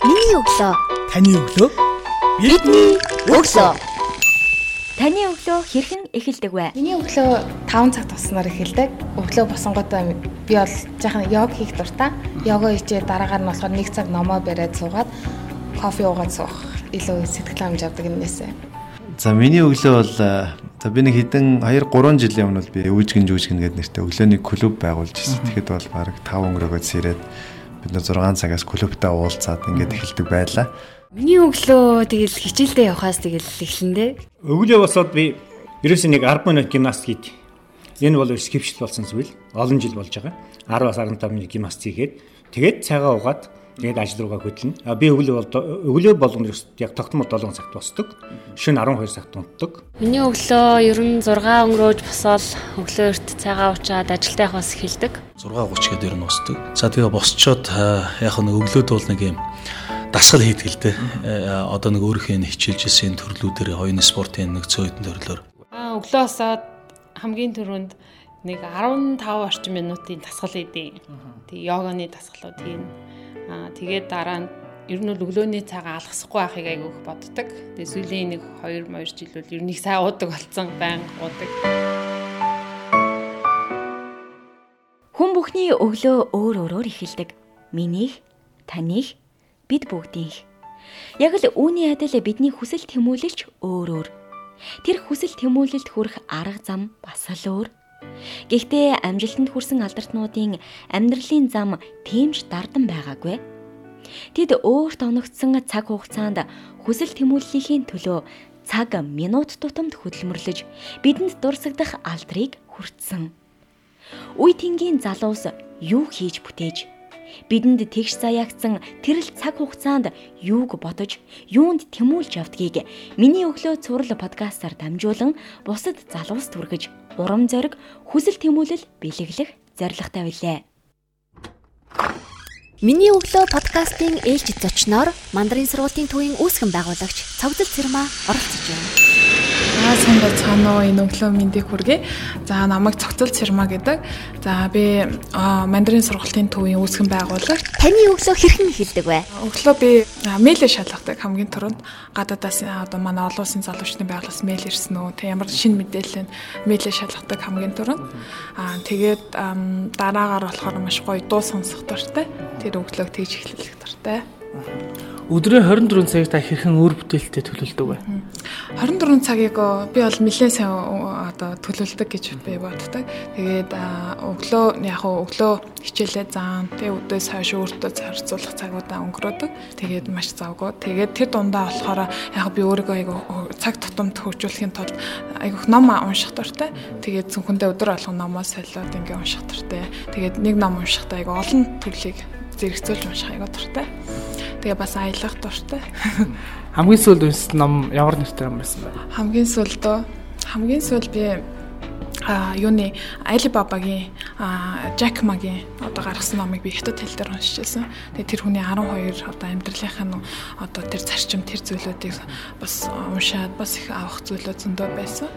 Миний өглөө. Таны өглөө. Бидний өглөө. Таны өглөө хэрхэн эхэлдэг вэ? Миний өглөө 5 цаг туснаар эхэлдэг. Өглөө босонготой би бол жаахан йог хийх дуртай. Йога хийжээ дараагаар нь болохоор 1 цаг номоо бариад суугаад кофе уугаад суух илүү сэтгэл хангамж авдаг юмнээсээ. За миний өглөө бол за би нэг хэдэн 2 3 жилийн өмнө бол би өвжгэн жүжгэн гэдэг нэртэй өглөөний клуб байгуулж ирсэн. Тэгэхэд бол баг 5 өнгөрөөгөө сэрээд бид нар 6 цагаас клубтаа уулзаад ингээд эхэлдэг байлаа. Миний өглөө тэгэл хичээлдээ явхаас тэгэл эхлэндээ. Өглөө босоод би ерөөсөө нэг 10 минут гимнастик хийд. Энэ бол скипшл болсон зүйл. Олон жил болж байгаа. 10-аас 15 минут гимнастик хийгээд тэгээд цайгаа угаад тэгээд ажил руугаа хөдлөнө. А би өглөө бол өглөө болгоно яг тогтмол 7 цагт босдог. Шөнө 12 цагт унтдаг. Миний өглөө ер нь 6 өнгөрөөж босоод өглөө эрт цайгаа уучаад ажилдаа явахаас эхэлдэг. 6:30 гээд ер нь босдог. За тэгээ босчоод яг нэг өглөөд бол нэг юм дасгал хийдэг л дээ. Одоо нэг өөрийнхөө хичээлжсэн төрлүүдээр хоёрын спортын нэг цөөхөн төрлөөр. Аа өглөө босоод хамгийн түрүүнд нэг 15 орчим минутын дасгал хийдэг. Тэгээ йоганы дасгалууд хийн. Аа тэгээд дараа нь ер нь өглөөний цагаа алгасахгүй байхыг айгүйх боддог. Тэгээ сүүлийн нэг 2 2 жил бол ер нь их сайн уудаг болсон, байнга уудаг. Хүн бүхний өглөө өөр өөрөөр эхэлдэг. Минийх, таних, бид бүгдийнх. Яг л үүний адил бидний хүсэл тэмүүлэлч өөр өөр. Тэр хүсэл тэмүүлэлд хүрэх арга зам бас л өөр. Гэхдээ амжилтанд хүрсэн алдартнуудын амьдралын зам тэмж дардан байгаагүй. Тэд өөрт оногдсон цаг хугацаанд хүсэл тэмүүллийн төлөө цаг минут тутамд хөдөлмөрлөж бидэнд дурсагдах алдрыг хүртсэн. Үе тэнгийн залуус юу хийж бүтээж бидэнд тэгш заяагцсан тэрл цаг хугацаанд юуг бодож, юунд тэмүүлж явдгийг миний өглөө цуврал подкастаар дамжуулан бусад залуус түргэж, урам зориг, хүсэл тэмүүлэл бэлэглэх зорилготой билээ. Миний өглөө подкастын ээлжид зочноор Мандрын сургуулийн төвийн үүсгэн байгуулагч Цогцол Цэрмаа оролцож байна. За сайн байцгаана уу энэ өглөө мэндийг хүргэе. За намайг Цогцол Цэрмаа гэдэг. За би мандрин сургалтын төвийн үүсгэн байгуулагч. Таны өглөө хэрхэн эхэлдэг вэ? Өглөө би мэйлээ шалгадаг хамгийн түрүүнд гадаадаас одоо манай олон улсын залуучны байгууллагаас мэйл ирсэн үү? Тэг ямар шинэ мэдээлэл мэйлээ шалгадаг хамгийн түрүүнд. Аа тэгээд дараагаар болохоор маш гоё дуу сонсох дуртай. Тэр өглөөг тэгж эхлүүлэх дуртай. Өдрийн 24 цагийг та хэрхэн өөр бүтээлтэй төлөвлөдөг вэ? 24 цагийг би бол нэлээд сайн одоо төлөвлөдөг гэж би боддог. Тэгээд өглөө яг өглөө хичээлээ заан тэгээ өдөөс хойш өөртөө зарцуулах цагуудаа өнгөрөөдөг. Тэгээд маш завгүй. Тэгээд тэр дундаа болохоор яг би өөрийгөө айгу цаг тутамд хөгжүүлэхийн тулд айгуух ном унших дуртай. Тэгээд зөвхөндөө өдөр болгон номоо солиод ингээ унших дуртай. Тэгээд нэг ном уншихдаа айгу олон төрлийг зэрэгцүүлж унших айгу дуртай. Тэгээ бас аялах дуртай. Хамгийн сүүлд уншсан ном ямар нэртэй ном байсан бэ? Хамгийн сүүлд хамгийн сүүл би а юуны Алибабагийн Жак Магийн одоо гаргасан номыг би хятад хэл дээр уншижсэн. Тэгээ тэр хүний 12 одоо амьдралынхаа нь одоо тэр зарчим тэр зүйлүүдийг бас уншаад бас их авах зүйлүүд зөндөө байсан.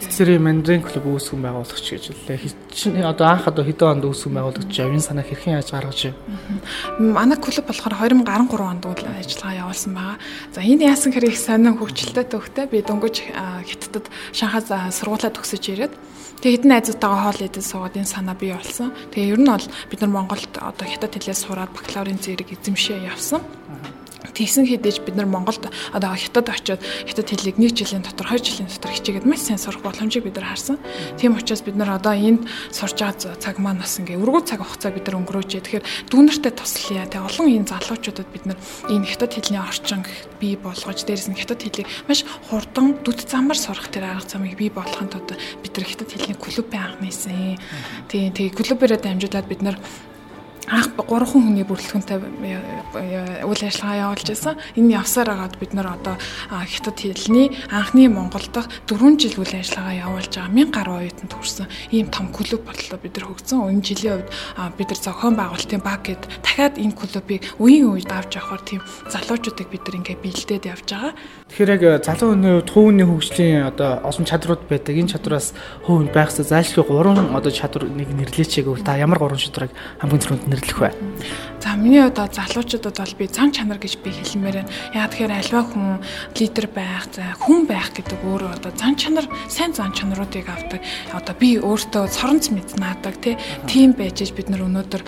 Цэцэрийн мандрин клуб үүсгэн байгуулагч гэж хэллээ. Одоо анх одоо хэдэн онд үүсгэн байгуулагч авийн санаа хэрхэн яаж гаргаж ив? Манай клуб болохоор 2013 онд үйл ажиллагаа явуулсан байгаа. За энэ яасан хэрэг сонин хөгжилтэй төвхтэй би дөнгөж хятадд Шанхай сургуулаа төгсөж ирээд Тэгээ хэдэн найзуудтайгаа хоол идэж суугаад энэ санаа бий болсон. Тэгээ ер нь бол бид нар Монголд одоо хятад хэлээр сураад бакалаврын зэрэг эзэмшээ явсан. Тэгсэн хэдиж бид нар Монголд одоо хятад очиод хятад хэлийг 1 жилийн дотор 2 жилийн дотор хичээгээд маш сайн сурах боломжийг бид нар харсан. Тийм учраас бид нар одоо энд сурж байгаа цаг маань бас ингээ өргөө цаг хугацаа бид нар өнгөрөөж. Тэгэхээр дүүнэртэй туслая. Тэг олон энэ залуучуудад бид нар энэ хятад хэлний орчин бий болгож дээрэс нь хятад хэлийг маш хурдан дүд замаар сурах тэр арга замыг бий болгохын тулд бид нар хятад хэлний клубын анх нээсэн. Тийм тэгээ клубээрээ дамжуулаад бид нар анх 3 хүний бүрэлдэхүүнтэй үйл ажиллагаа явуулж байсан. Энэ явсаар агаад бид нар одоо хятад хэлний анхны Монгол дахь 4 жил үйл ажиллагаа явуулж байгаа 1000 гаруй оюутанд хүрсэн ийм том клуб боллоо бид нар хөгжсөн. Энэ жилийн үед бид нар зохион байгуулалтын баг гэд дахиад энэ клубыг үеийн үед авч явахаар тийм залуучуудыг бид нар ингээ бэлдээд явж байгаа. Тэгэхээр яг залуу хүний хувьд хувийн хөгжлийн одоо олон чадрууд байдаг. Энэ чадраас хувь байх зайлшгүй 3 одоо чадвар нэг нэрлээч гэвэл та ямар 3 чадварыг хамгийн түрүүнд нэрлэх вэ? За миний одоо залуучуудад бол би зан чанар гэж би хэлмээр байна. Яг тэгэхээр альва хүн лидер байх, за хүн байх гэдэг өөрөө одоо зан чанар, сайн зан чанаруудыг авдаг. Одоо би өөртөө соронц мэд наадаг тийм байж бид нар өнөөдөр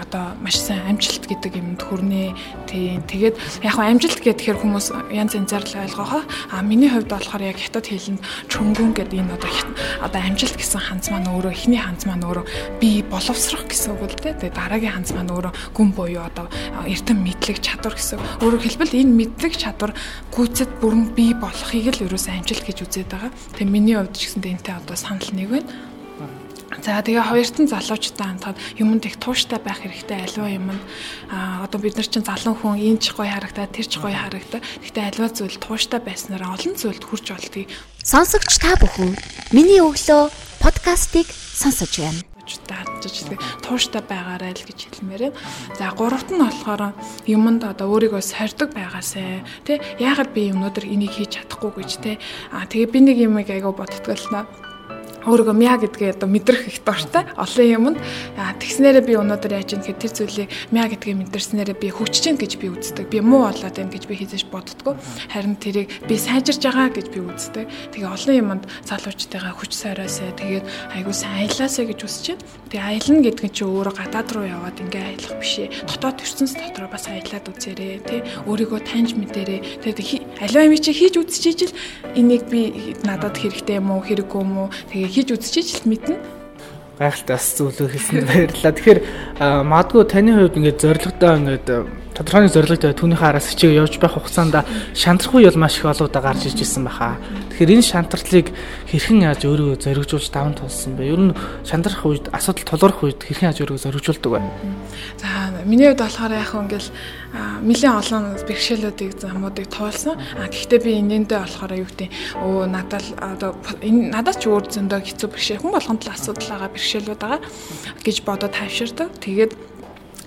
одоо маш сайн амжилт гэдэг юмд хүрнэ. Тийм. Тэгээд яг хөө амжилт гэхээр хүмүүс янз янзаар л ойлгохоо. А миний хувьд болохоор яг хятад хэлэнд чөнгөн гэдэг энэ одоо одоо амжилт гэсэн ханц маань өөрөө эхний ханц маань өөрөө би боловсрох гэсэн үг л дээ. Тэгээд дараагийн ханц маань өөрөө гүн буюу одоо эрдэм мэдлэг чадвар гэсэн. Өөрөөр хэлбэл энэ мэдлэг чадвар гүйцэд бүрэн бий болохыг л ерөөсөө амжилт гэж үзээд байгаа. Тэгээд миний хувьд ч гэсэн энтэй одоо санал нэг байна. За тэгээ хоёртон залуучтай хамтаад юмд их тууштай байх хэрэгтэй аливаа юм а одоо бид нар чинь залуу хүн энэ ч гоё харагдаа тэр ч гоё харагдаа. Гэхдээ аливаа зүйл тууштай байснараа олон зүйлд хүрч болдгийг. Сонсогч та бүхэн миний өглөө подкастыг сонсож байна даадж тууштай байгаарай л гэж хэлмээр. За гуравт нь болохоор юмд одоо өөрийгөө сордог байгаасай. Тэ яагаад би өнөөдөр энийг хийж чадахгүй гэж тэ. А тэгээ би нэг юм айгаа бодтгол наа өөрийгөө мя гэдгээ одоо мэдрэх их дортой олон юмд тэгснээрээ би өнөөдөр яаж юм гэхээр тэр зүйлийг мя гэдгээ мэдэрснээрээ би хөгжиж гин гэж би үздэг. Би муу болоод байна гэж би хийжэж боддгоо. Харин тэрийг би сайжирж байгаа гэж би үздэг. Тэгээ олон юмд залуучтайгаа хүч сайраасаа тэгээд айгуу сайн аялаасаа гэж үсэж байна. Тэгээ аялна гэдэг нь чи өөрөө гадаад руу яваад ингээ аялах биш ээ. Дотоод ертөнц дотроо бас аялаад үзээрэй тий. Өөрийгөө таньж мэдээрэй. Тэгээд аливаа юм чи хийж үзчихэж ил энийг би надад хэрэгтэй юм уу хэрэггүй юм уу тэгээ хийж үзчихэж л мэднэ гайхалтай бас зүйлөө хэлсэнд баярлалаа. Тэгэхээр магадгүй таны хувьд ингээд зоригтой ингээд тодорхой нэг зоригтой түүнийхээ араас хичээл явж байх хугацаанд шантрах үе бол маш их олоодаа гарч иж ирсэн баха. Тэгэхээр энэ шантарлыг хэрхэн яаж өөрөө зоригжуулж даван тулсан бэ? Ер нь шантрах үед асуудал тулгарх үед хэрхэн яаж өөрөө зоригжуулдаг вэ? За миний хувьд болохоор яг ингээл нэлийн олон бэрхшээлүүдийг замуудыг туулсан. А гэхдээ би энэндээ болохоор юу гэдэг өө надад одоо энэ надад ч өөр зөндөө хэцүү бэрхшээл хүн болгонд л асуудал байгаа бэрхшээлүүд байгаа гэж бодоод тавьширдаг. Тэгээд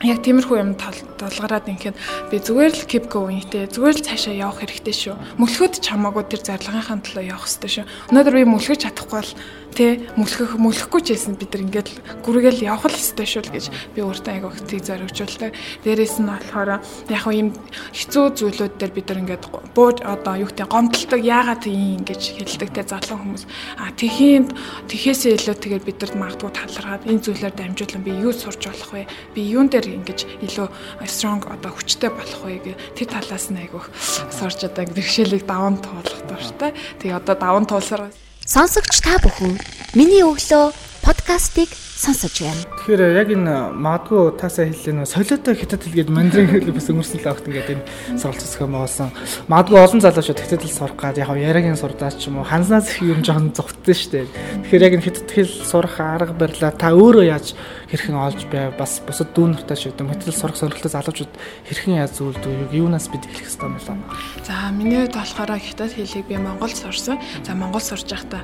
яг тиймэрхүү юм толгараад ингээд би зүгээр л keep going те зүгээр л цаашаа явах хэрэгтэй шүү. Мөлхөд ч хамаагүй тэр зарлагынхаа төлөө явах хэрэгтэй шүү. Өнөөдөр би мөлхөж чадахгүй бол тэ мөлхөх мөлөхгүй ч гэсэн бид нар ингээд гүргээл явах л ёстой шүү л гэж би өөртөө айгу тийг зоригжуулдаг. Дээрээс нь болохоор яг юм хэцүү зүйлүүд дээр бид нар ингээд бууж одоо юу гэдэг гомдолдог яагаад ийм ингэж хэлдэг те залуу хүмүүс. А тэхийн тэхээсээ илүү тэгээд бид нар магадгүй талархаад энэ зүйлээр дамжуулан би юу сурч болох вэ? Би юун дээр ингэж илүү strong одоо хүчтэй болох вэ гэх тэр талаас нь айгу сурч одоо бэрхшээлийг даван туулах дуртай. Тэгээ одоо даван туулсаар Сонсогч та бүхэн миний өглөө подкастыг сонсож байна. Тэгэхээр яг энэ магадгүй таасаа хэллээ нөө солиотой хятад хэлгээд мандрин хэл бас өнгөрсөн л огт ингээд энэ сургалт зохиом болсон. Магадгүй олон залуучууд хятад хэл сурах гад яг яриагийн сурдаач ч юм уу ханснаас их юм жоохон зовтсон шүү дээ. Тэгэхээр яг энэ хятад хэл сурах арга барилаа та өөрөө яаж хэрхэн олж бай бас бусад дүү нартай гэдэг хятад сурах сонирхолтой залуучууд хэрхэн яаж зүйлдэг юунаас бид хэлэх хэрэгтэй юм байна. За миний хувьд болохоор хятад хэлийг би Монголд сурсан. За Монгол сурж байхдаа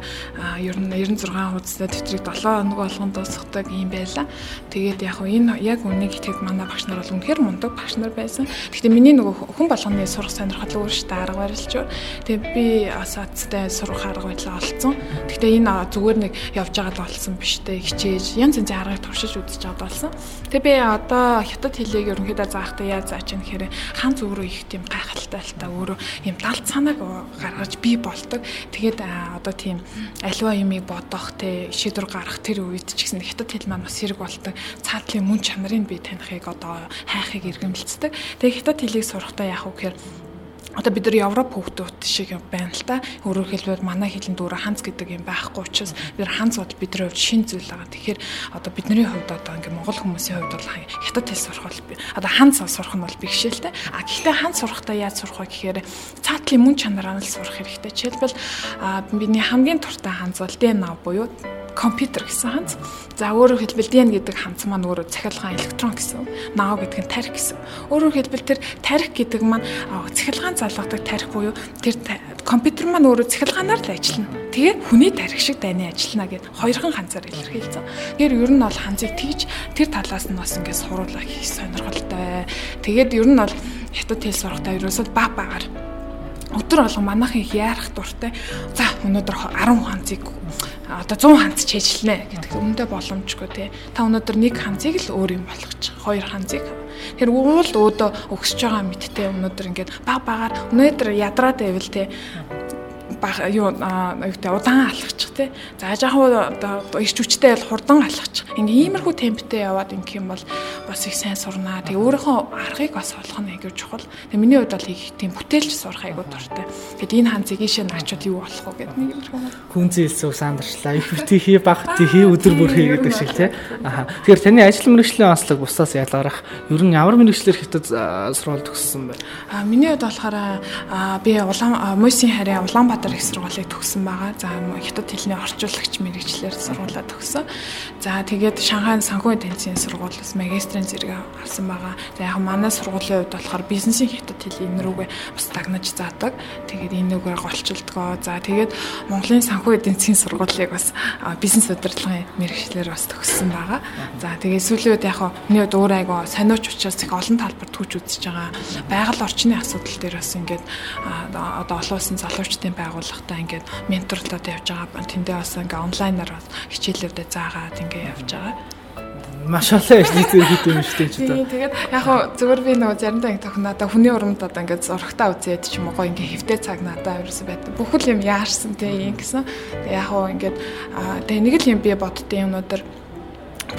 ер нь 96 хуудастай тэтрийг 7 хоног болгонд дуусгадаг юм байлаа. Тэгээд яг энэ яг үнийг итгэж манай багш нар бол үнэхээр мундаг багш нар байсан. Гэхдээ миний нөгөө хүн болгоны сурах сонирхол өөр шүү дээ арга барилч. Тэгээд би асаацтай сурах арга барилаа олцсон. Гэхдээ энэ зүгээр нэг явж байгаа л болсон биш дээ. Хичээж янз янзын аргыг туршиж үзэж аваад болсон. Тэгээ би одоо хятад хэлийг ерөнхийдөө заахтаа яаж зааж юм гэхээр хаан зүрөө их тийм гайхалтай л та өөрөө юм далд санааг гаргаж би болдог. Тэгээд одоо тийм альва юмыг бодох те шийдвэр гаргах тэр үед ч гэсэн хятад хэл маань бас хэрэг болдог. Цаатлын мөн чанарыг би танихыг одоо хайхыг иргэмэлцдэг. Тэгээ хятад хэлийг сурахдаа яах вэ гэхээр одоо бид нар Европ хүүхдүүд шиг байна л та. Өөрөөр хэлбэл манай хэлэнд өөрөө ханц гэдэг юм байхгүй учраас бид ханц бол бидний хувьд шин зүйл байгаа. Тэгэхээр одоо бидний хувьд одоо ингээ монгол хүмүүсийн хувьд бол хятад хэл сурах бол одоо ханц сурах нь бол бэрхшээлтэй. А гэхдээ ханц сурахдаа яаж сурах вэ гэхээр цаатлын мөн чанараа л сурах хэрэгтэй. Жишээлбэл бидний хамгийн туртай ханц бол ДНА буюу компьютер гэсэн ханц. За өөрөөр хэлбэл DN гэдэг ханц маань өөрөө цахилгаан электрон гэсэн. NAO гэдэг нь тарих гэсэн. Өөрөөр хэлбэл тэр тарих гэдэг маань цахилгаан залгадаг тарих буюу тэр компьютер маань өөрөө цахилгаанаар л ажиллана. Тэгээ хүний тарих шиг дайны ажиллана гэд хоёрхан ханцаар илэрхийлсэн. Тэгэхээр ер нь бол ханцыг тэгж тэр талаас нь бас ингээд суруулах их сонирхолтой. Тэгээд ер нь бол хятад хэл сурахдаа ерөөсөө баг багаар өдөр болго манайхан их яарах дуртай. За өнөөдөр 10 ханцыг одоо 100 ханц чэжлэнэ гэдэг өмнөдөө боломжгүй тий. Та өнөөдөр нэг ханцыг л өөр юм болгочих. Хоёр ханцыг Тэр уул өөдөө өгсөж байгаа мэдтэй өнөөдөр ингээд баг багаар өнөөдөр ядраад байвал баг юу юутай удаан алхачих тий. За жаахан одоо ирч хүчтэй бол хурдан алхачих. Ингээ иймэрхүү темптэй яваад ингэх юм бол бас их сайн сурнаа. Тэгээ өөрийнхөө аргыг бас олох нь айгүй чухал. Тэгээ миний хувьд бол их тийм бүтээлч сурах айгүй дуртай. Тэгэд энэ ханцыг ийшээ наачууд юу болох вэ гэдэг нэг иймэрхүү. Хүнзээ хэлсэн сандарчлаа. Их бити хий баг ти хий өдөр бүр хий гэдэг шиг тий. Аха. Тэгэхээр таны ажил мэргэжлийн онцлог бусдаас ялгарах ер нь ямар мэргэжлэр хятад сургууль төгссөн бэ? А миний хувьд болохоор би улаан Мөсийн харьяа Улаанбаатар их сургуулийг төгссөн байгаа. За хятад хэлний орчуулагч мэрэгчлэр сургуулаа төгсөн. За тэгээд Шанхай санхүү тэнцгийн сургуулиас магистрийн зэрэг авсан байгаа. За яг манай сургуулийн хувьд болохоор бизнесийн хятад хэлний энэ рүүгээ бас дагнаж заадаг. Тэгээд энэгээр голчилдгоо. За тэгээд Монголын санхүү тэнцгийн сургуулийг бас бизнес удирдлагын мэрэгчлэр бас төгссөн байгаа. За тэгээд сүүлийн үед яг миний өөр айгаа сониуч учраас их олон талбарт түүж үзэж байгаа. Байгаль орчны асуудал дээр бас ингээд одоо олон улсын залуучдын байгууллагатай ингээд менторлоод явж байгаа. Тэндээ бас ингээд онлайнаар хичээлүүдээ заагаад ингээд явж байгаа маш олон ажлын зэрэг хийдэг юм шүү дээ ч одоо. Тэгээд яг хоо зөвөр би нөгөө заримдаа ингэ тохно одоо хүний урамд одоо ингэ зургтаа үзээд ч юм уу гоё ингэ хэвтэй цаг надаа ерөөсөй байдаг. Бүхэл юм яарсан тий юм гэсэн. Тэгээд яг хоо ингэ тэгээ нэг л юм би боддtiin юмнуудаар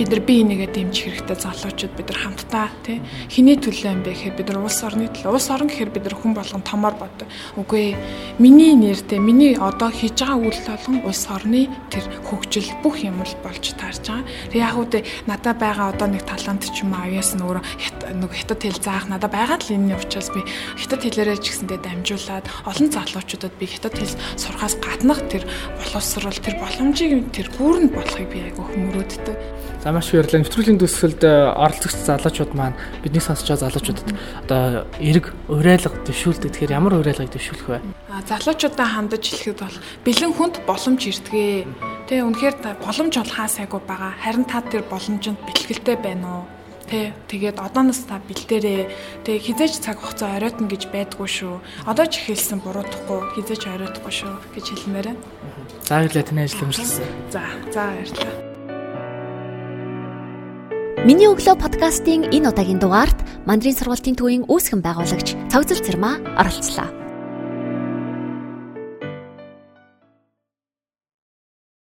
бид нар бие нэгээ дэмжих хэрэгтэй залуучууд бид нар хамтдаа тий хэний төлөө юм бэ гэхээр бид нар улс орны төлөө улс орн гэхээр бид нар хүн болгон томоор боддог. Үгүй миний нэртэй миний одоо хийж байгаа үйл болгон улс орны тэр хөгжил бүх юм л болж таарч байгаа. Тэг яг үдэ надад байгаа одоо нэг талант ч юм аяас нь өөрөө нэг хятад хэл заах надад байгаа л энэ учраас би хятад хэлээрээ ч гэсэндээ дамжуулаад олон залуучуудад би хятад хэл сурахаас гаднах тэр боловсрол тэр боломжийг тэр гүүрэнд болохыг би айгүй хүмүүрүүддэг. За маш их баярлалаа. Нэвтрүүлгийн дүсгэлд э, оролцогч залуучууд маань бидний сонсож байгаа залуучуудад одоо эрг уриалга дэвшүүлдэг. Тэгэхээр ямар уриалгыг дэвшүүлэх вэ? А залуучуудаа хандаж хэлэхэд бол бэлэн хүнд боломж ирдгээ. Тэ үнэхээр боломж бол хаа сайгүй байгаа. Харин та тэр боломжинд бэлгэлтэй байна уу? Тэ тэгээд одооноос та бэлдээрээ тэг хизээч цаг хугацаа оройтно гэж байдгүй шүү. Одоо ч ихэлсэн буруудахгүй хизээч оройтхгүй шүү гэж хэлмээр байна. За баярлалаа таны ажил хэмжилсэн. За за баярлалаа. Миний өглөө подкастын энэ удаагийн дугаарт Мандрын сургуулийн төвийн үүсгэн байгуулагч Цогцол Цэрмаа оролцлоо.